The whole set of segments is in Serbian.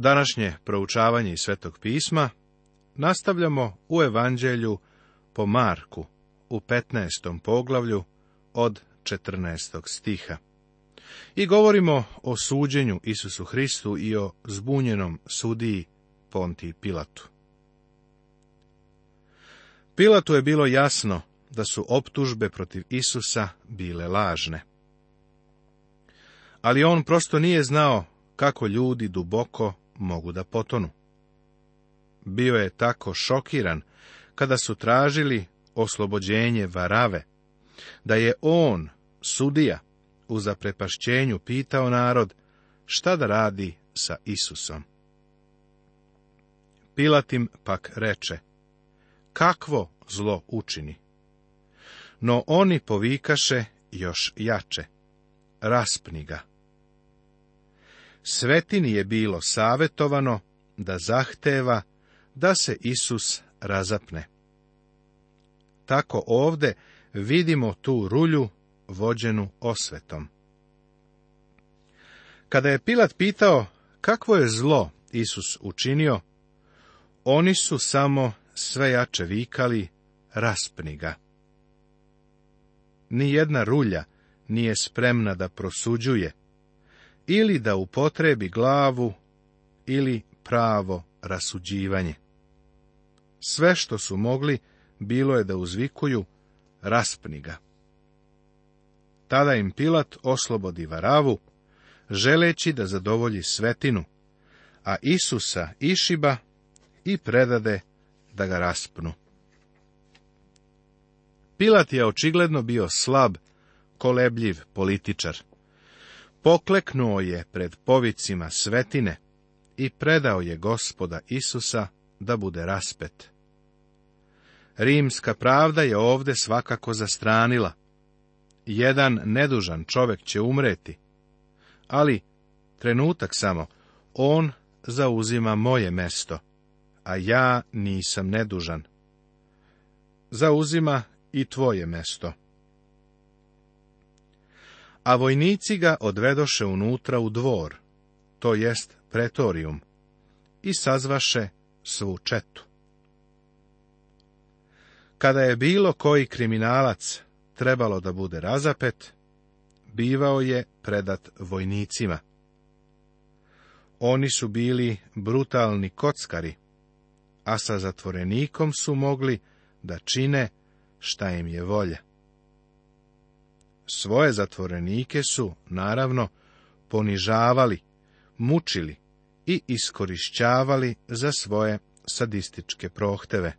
Današnje proučavanje iz Svetog pisma nastavljamo u Evanđelju po Marku u 15. poglavlju od 14. stiha. I govorimo o suđenju Isusu Hristu i o zbunjenom sudiji Ponti Pilatu. Pilatu je bilo jasno da su optužbe protiv Isusa bile lažne. Ali on prosto nije znao kako ljudi duboko mogu da potonu. Bio je tako šokiran kada su tražili oslobođenje varave, da je on, sudija, u zaprepašćenju pitao narod šta da radi sa Isusom. Pilatim pak reče, kakvo zlo učini? No oni povikaše još jače, raspni ga. Svetini je bilo savetovano da zahteva da se Isus razapne. Tako ovde vidimo tu rulju vođenu osvetom. Kada je Pilat pitao kakvo je zlo Isus učinio, oni su samo sve jače vikali raspni ga. jedna rulja nije spremna da prosuđuje, ili da upotrebi glavu ili pravo rasuđivanje. Sve što su mogli, bilo je da uzvikuju, raspni ga. Tada im Pilat oslobodi Varavu, želeći da zadovolji svetinu, a Isusa išiba i predade da ga raspnu. Pilat je očigledno bio slab, kolebljiv političar pokleknuo je pred povicima svetine i predao je gospoda Isusa da bude raspet. Rimska pravda je ovde svakako zastranila. Jedan nedužan čovek će umreti, ali trenutak samo, on zauzima moje mesto, a ja nisam nedužan. Zauzima i tvoje mesto a vojnici ga odvedoše unutra u dvor, to jest pretorijum, i sazvaše svu četu. Kada je bilo koji kriminalac trebalo da bude razapet, bivao je predat vojnicima. Oni su bili brutalni kockari, a sa zatvorenikom su mogli da čine šta im je volja svoje zatvorenike su, naravno, ponižavali, mučili i iskorišćavali za svoje sadističke prohteve.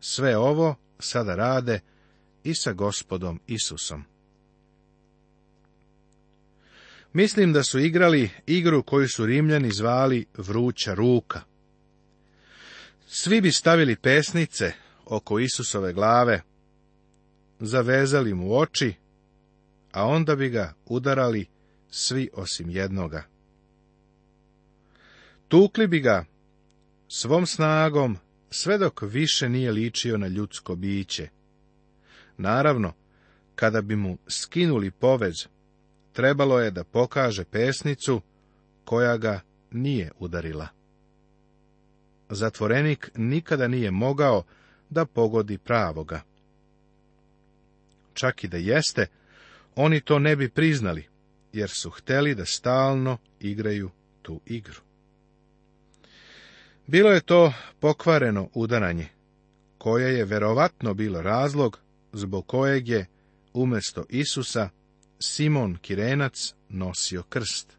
Sve ovo sada rade i sa gospodom Isusom. Mislim da su igrali igru koju su Rimljani zvali vruća ruka. Svi bi stavili pesnice oko Isusove glave zavezali mu oči, a onda bi ga udarali svi osim jednoga. Tukli bi ga svom snagom sve dok više nije ličio na ljudsko biće. Naravno, kada bi mu skinuli povez, trebalo je da pokaže pesnicu koja ga nije udarila. Zatvorenik nikada nije mogao da pogodi pravoga čak i da jeste, oni to ne bi priznali, jer su hteli da stalno igraju tu igru. Bilo je to pokvareno udaranje, koje je verovatno bilo razlog zbog kojeg je, umjesto Isusa, Simon Kirenac nosio krst.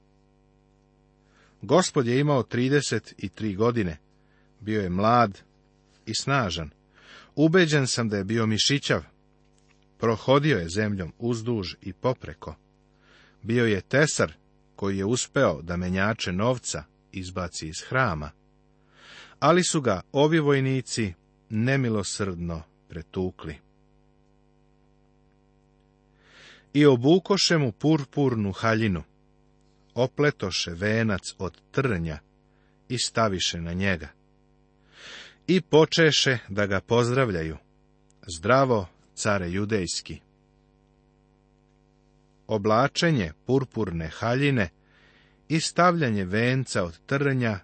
Gospod je imao 33 godine, bio je mlad i snažan. Ubeđen sam da je bio mišićav, Prohodio je zemljom uzduž i popreko. Bio je tesar koji je uspeo da menjače novca izbaci iz hrama. Ali su ga ovi vojnici nemilosrdno pretukli. I obukoše mu purpurnu haljinu, opletoše venac od trnja i staviše na njega. I počeše da ga pozdravljaju. Zdravo, care judejski. Oblačenje purpurne haljine i stavljanje venca od trnja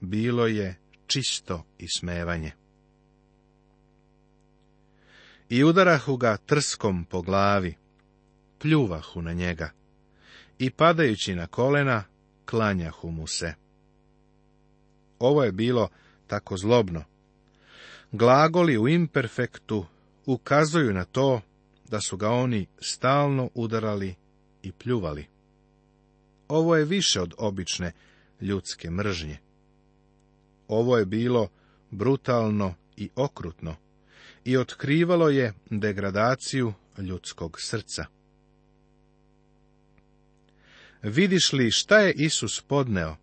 bilo je čisto ismevanje. I udarahu ga trskom po glavi, pljuvahu na njega, i padajući na kolena, klanjahu mu se. Ovo je bilo tako zlobno. Glagoli u imperfektu ukazuju na to da su ga oni stalno udarali i pljuvali. Ovo je više od obične ljudske mržnje. Ovo je bilo brutalno i okrutno i otkrivalo je degradaciju ljudskog srca. Vidiš li šta je Isus podneo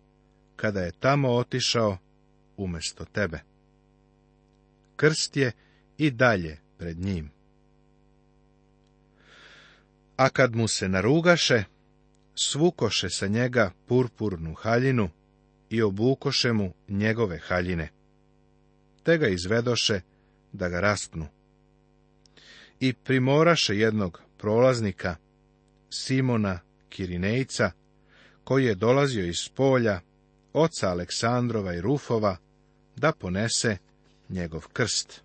kada je tamo otišao umjesto tebe? Krst je i dalje pred njim. A kad mu se narugaše, svukoše sa njega purpurnu haljinu i obukoše mu njegove haljine, te ga izvedoše da ga rastnu. I primoraše jednog prolaznika, Simona Kirinejca, koji je dolazio iz polja, oca Aleksandrova i Rufova, da ponese njegov krst.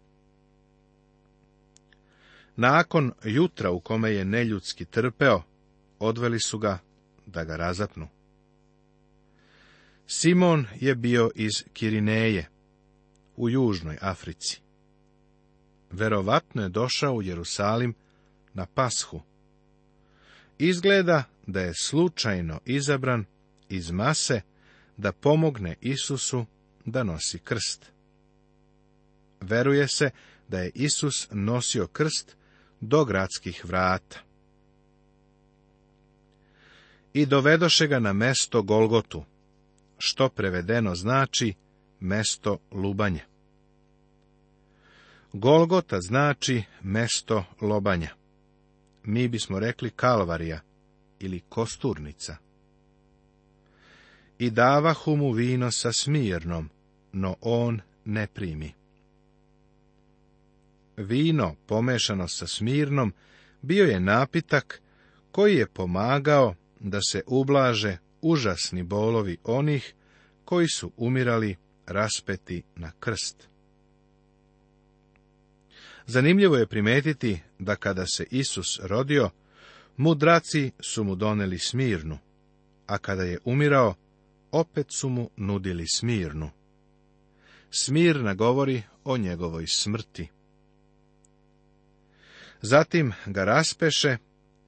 Nakon jutra u kome je neljudski trpeo, odveli su ga da ga razapnu. Simon je bio iz Kirineje, u Južnoj Africi. Verovatno je došao u Jerusalim na Pashu. Izgleda da je slučajno izabran iz mase da pomogne Isusu da nosi krst. Veruje se da je Isus nosio krst do gradskih vrata. I dovedoše ga na mesto Golgotu, što prevedeno znači mesto lubanja. Golgota znači mesto lobanja. Mi bismo rekli kalvarija ili kosturnica. I davahu mu vino sa smirnom, no on ne primi vino pomešano sa smirnom bio je napitak koji je pomagao da se ublaže užasni bolovi onih koji su umirali raspeti na krst. Zanimljivo je primetiti da kada se Isus rodio, mudraci su mu doneli smirnu, a kada je umirao, opet su mu nudili smirnu. Smirna govori o njegovoj smrti. Zatim ga raspeše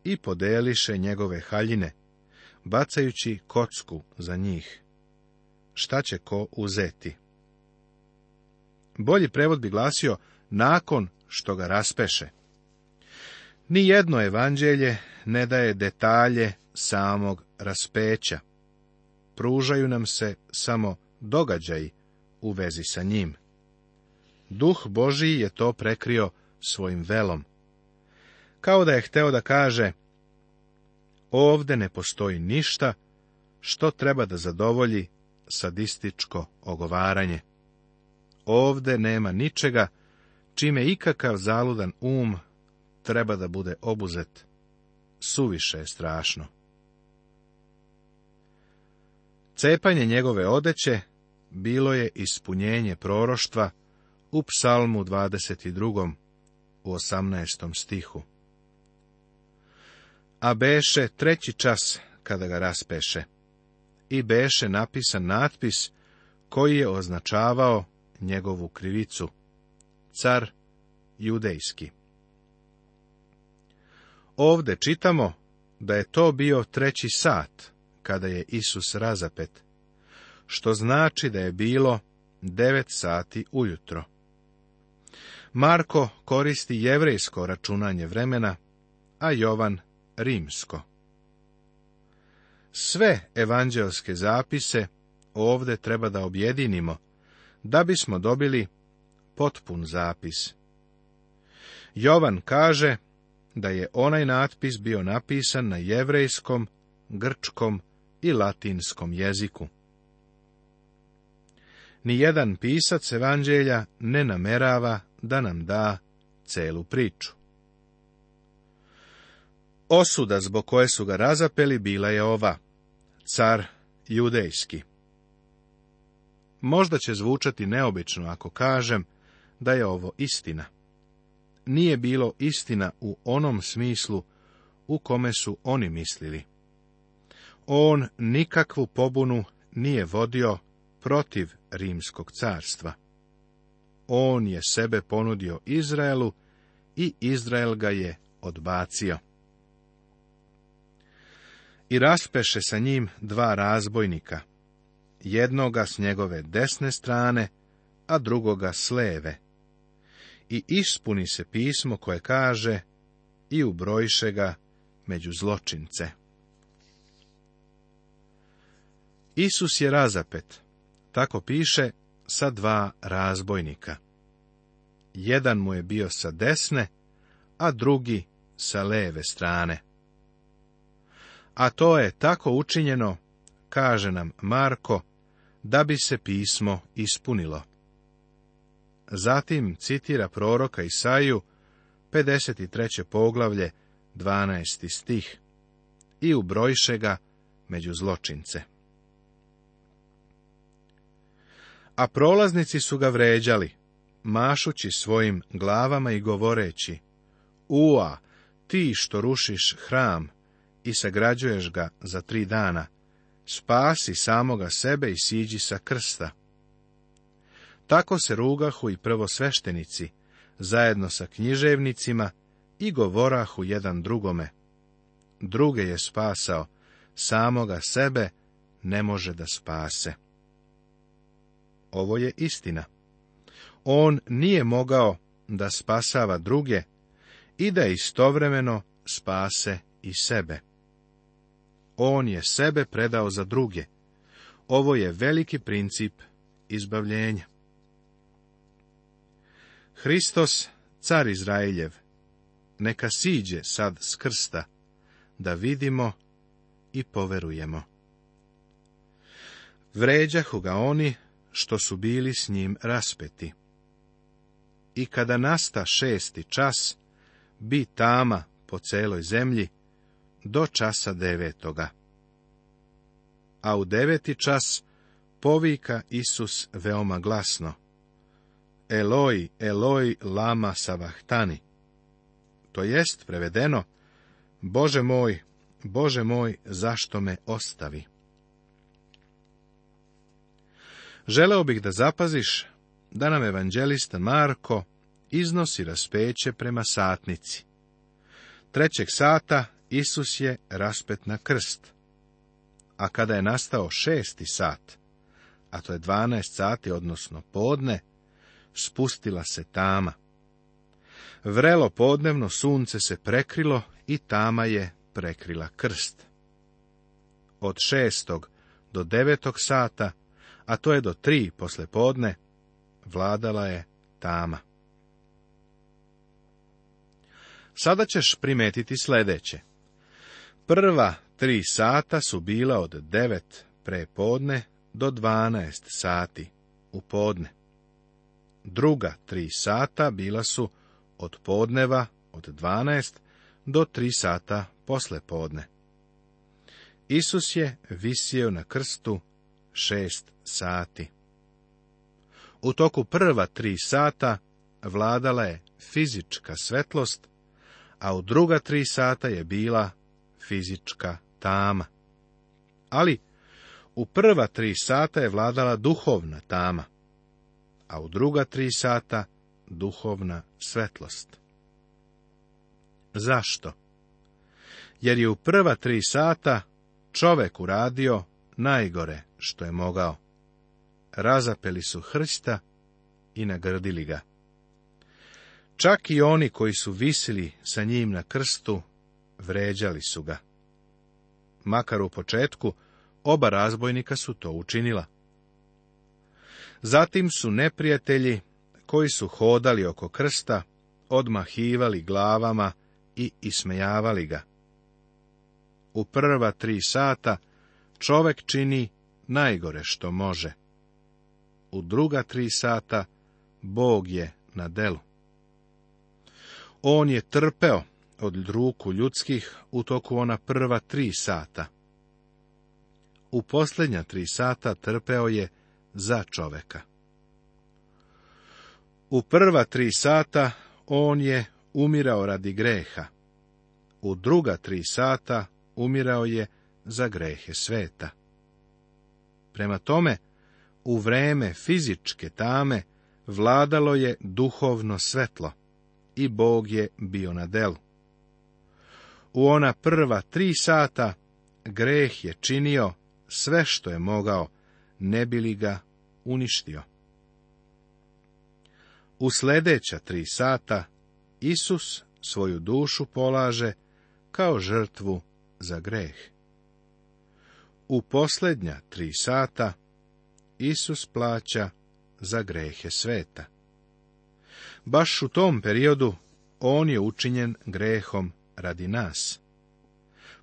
i podeliše njegove haljine, bacajući kocku za njih. Šta će ko uzeti? Bolji prevod bi glasio nakon što ga raspeše. Nijedno evanđelje ne daje detalje samog raspeća. Pružaju nam se samo događaj u vezi sa njim. Duh Božiji je to prekrio svojim velom kao da je hteo da kaže ovde ne postoji ništa što treba da zadovolji sadističko ogovaranje. Ovde nema ničega čime ikakav zaludan um treba da bude obuzet. Suviše je strašno. Cepanje njegove odeće bilo je ispunjenje proroštva u psalmu 22. u 18. stihu a beše treći čas kada ga raspeše. I beše napisan natpis koji je označavao njegovu krivicu. Car judejski. Ovde čitamo da je to bio treći sat kada je Isus razapet, što znači da je bilo devet sati ujutro. Marko koristi jevrejsko računanje vremena, a Jovan rimsko. Sve evanđelske zapise ovdje treba da objedinimo, da bismo dobili potpun zapis. Jovan kaže da je onaj natpis bio napisan na jevrejskom, grčkom i latinskom jeziku. Nijedan pisac evanđelja ne namerava da nam da celu priču. Osuda zbog koje su ga razapeli bila je ova, car judejski. Možda će zvučati neobično ako kažem da je ovo istina. Nije bilo istina u onom smislu u kome su oni mislili. On nikakvu pobunu nije vodio protiv rimskog carstva. On je sebe ponudio Izraelu i Izrael ga je odbacio i raspeše sa njim dva razbojnika, jednoga s njegove desne strane, a drugoga s leve. I ispuni se pismo koje kaže i u ga među zločince. Isus je razapet, tako piše, sa dva razbojnika. Jedan mu je bio sa desne, a drugi sa leve strane. A to je tako učinjeno, kaže nam Marko, da bi se pismo ispunilo. Zatim citira proroka Isaju, 53. poglavlje, 12. stih, i ubrojše ga među zločince. A prolaznici su ga vređali, mašući svojim glavama i govoreći, Ua, ti što rušiš hram, i sagrađuješ ga za tri dana. Spasi samoga sebe i siđi sa krsta. Tako se rugahu i prvosveštenici, zajedno sa književnicima, i govorahu jedan drugome. Druge je spasao, samoga sebe ne može da spase. Ovo je istina. On nije mogao da spasava druge i da istovremeno spase i sebe. On je sebe predao za druge. Ovo je veliki princip izbavljenja. Hristos, car Izraeljev, neka siđe sad s krsta, da vidimo i poverujemo. Vređahu ga oni što su bili s njim raspeti. I kada nasta šesti čas, bi tama po celoj zemlji, do časa devetoga. A u deveti čas povika Isus veoma glasno. Eloi, Eloi, lama savahtani. To jest prevedeno, Bože moj, Bože moj, zašto me ostavi? Želeo bih da zapaziš da nam evanđelista Marko iznosi raspeće prema satnici. Trećeg sata Isus je raspet na krst. A kada je nastao šesti sat, a to je dvanaest sati, odnosno podne, spustila se tama. Vrelo podnevno sunce se prekrilo i tama je prekrila krst. Od šestog do devetog sata, a to je do tri posle podne, vladala je tama. Sada ćeš primetiti sljedeće. Prva tri sata su bila od devet prepodne do dvanaest sati u podne. Druga tri sata bila su od podneva od dvanaest do tri sata posle podne. Isus je visio na krstu šest sati. U toku prva tri sata vladala je fizička svetlost, a u druga tri sata je bila fizička tama. Ali u prva tri sata je vladala duhovna tama, a u druga tri sata duhovna svetlost. Zašto? Jer je u prva tri sata čovek uradio najgore što je mogao. Razapeli su hrsta i nagrdili ga. Čak i oni koji su visili sa njim na krstu vređali su ga. Makar u početku, oba razbojnika su to učinila. Zatim su neprijatelji, koji su hodali oko krsta, odmahivali glavama i ismejavali ga. U prva tri sata čovek čini najgore što može. U druga tri sata Bog je na delu. On je trpeo od ruku ljudskih u toku ona prva tri sata. U posljednja tri sata trpeo je za čoveka. U prva tri sata on je umirao radi greha. U druga tri sata umirao je za grehe sveta. Prema tome, u vreme fizičke tame vladalo je duhovno svetlo i Bog je bio na delu. U ona prva tri sata greh je činio sve što je mogao, ne bi li ga uništio. U sljedeća tri sata Isus svoju dušu polaže kao žrtvu za greh. U posljednja tri sata Isus plaća za grehe sveta. Baš u tom periodu on je učinjen grehom radi nas.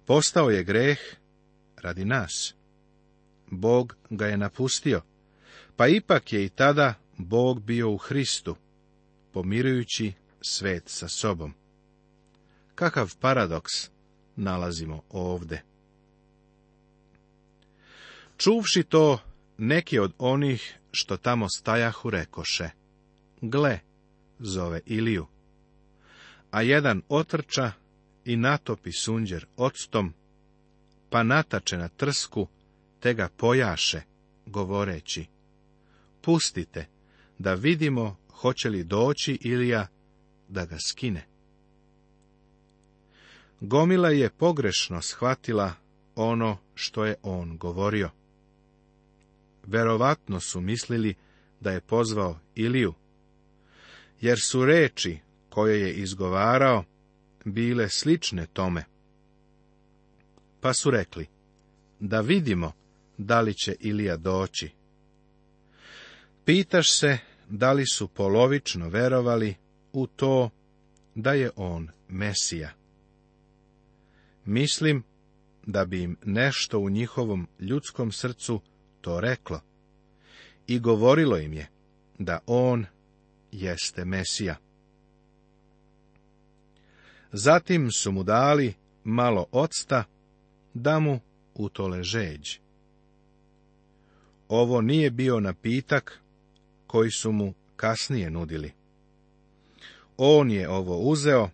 Postao je greh radi nas. Bog ga je napustio, pa ipak je i tada Bog bio u Hristu, pomirujući svet sa sobom. Kakav paradoks nalazimo ovde. Čuvši to, neki od onih što tamo stajahu rekoše, gle, zove Iliju. A jedan otrča i natopi sunđer octom, pa natače na trsku, te ga pojaše, govoreći, pustite, da vidimo hoće li doći Ilija da ga skine. Gomila je pogrešno shvatila ono što je on govorio. Verovatno su mislili da je pozvao Iliju, jer su reči koje je izgovarao bile slične tome. Pa su rekli, da vidimo da li će Ilija doći. Pitaš se da li su polovično verovali u to da je on Mesija. Mislim da bi im nešto u njihovom ljudskom srcu to reklo i govorilo im je da on jeste Mesija. Zatim su mu dali malo octa, da mu utole žeđ. Ovo nije bio napitak koji su mu kasnije nudili. On je ovo uzeo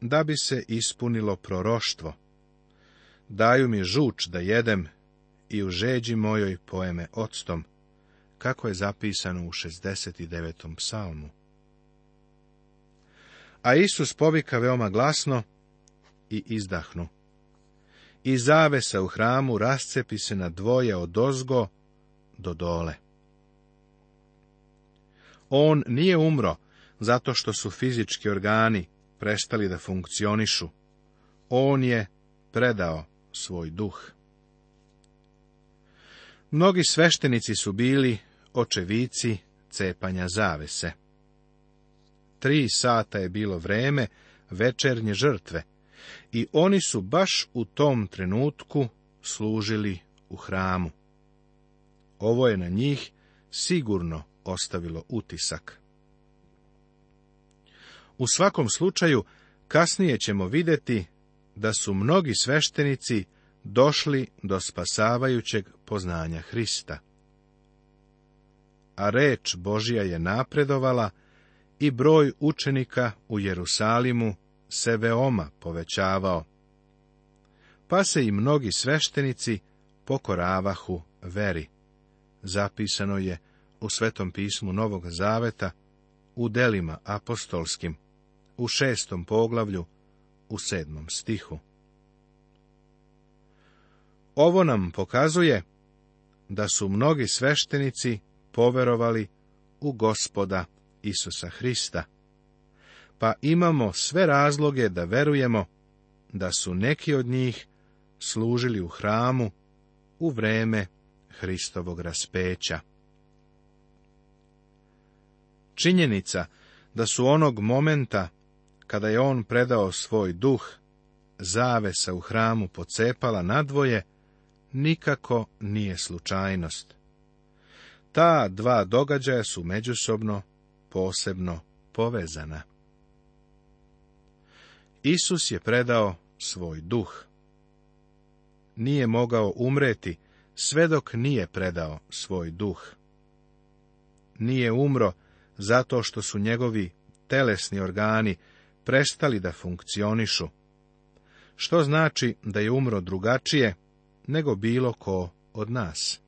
da bi se ispunilo proroštvo. Daju mi žuč da jedem i u žeđi mojoj poeme octom, kako je zapisano u 69. psalmu. A Isus povika veoma glasno i izdahnu. I zavesa u hramu rascepi se na dvoje od ozgo do dole. On nije umro zato što su fizički organi prestali da funkcionišu. On je predao svoj duh. Mnogi sveštenici su bili očevici cepanja zavese tri sata je bilo vreme večernje žrtve i oni su baš u tom trenutku služili u hramu. Ovo je na njih sigurno ostavilo utisak. U svakom slučaju, kasnije ćemo vidjeti da su mnogi sveštenici došli do spasavajućeg poznanja Hrista. A reč Božija je napredovala i broj učenika u Jerusalimu se veoma povećavao. Pa se i mnogi sveštenici pokoravahu veri. Zapisano je u Svetom pismu Novog Zaveta, u delima apostolskim, u šestom poglavlju, u sedmom stihu. Ovo nam pokazuje da su mnogi sveštenici poverovali u gospoda Isusa Hrista. Pa imamo sve razloge da verujemo da su neki od njih služili u hramu u vreme Hristovog raspeća. Činjenica da su onog momenta kada je on predao svoj duh, zavesa u hramu pocepala nadvoje, nikako nije slučajnost. Ta dva događaja su međusobno posebno povezana. Isus je predao svoj duh. Nije mogao umreti sve dok nije predao svoj duh. Nije umro zato što su njegovi telesni organi prestali da funkcionišu, što znači da je umro drugačije nego bilo ko od nas.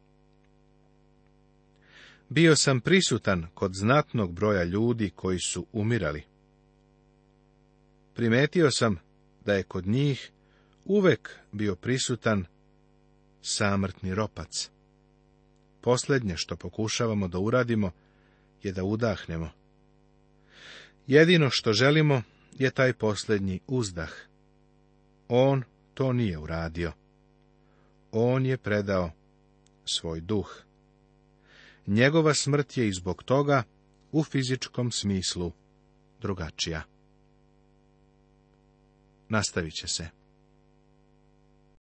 Bio sam prisutan kod znatnog broja ljudi koji su umirali. Primetio sam da je kod njih uvek bio prisutan samrtni ropac. Posljednje što pokušavamo da uradimo je da udahnemo. Jedino što želimo je taj posljednji uzdah. On to nije uradio. On je predao svoj duh njegova smrt je i zbog toga u fizičkom smislu drugačija. Nastavit će se.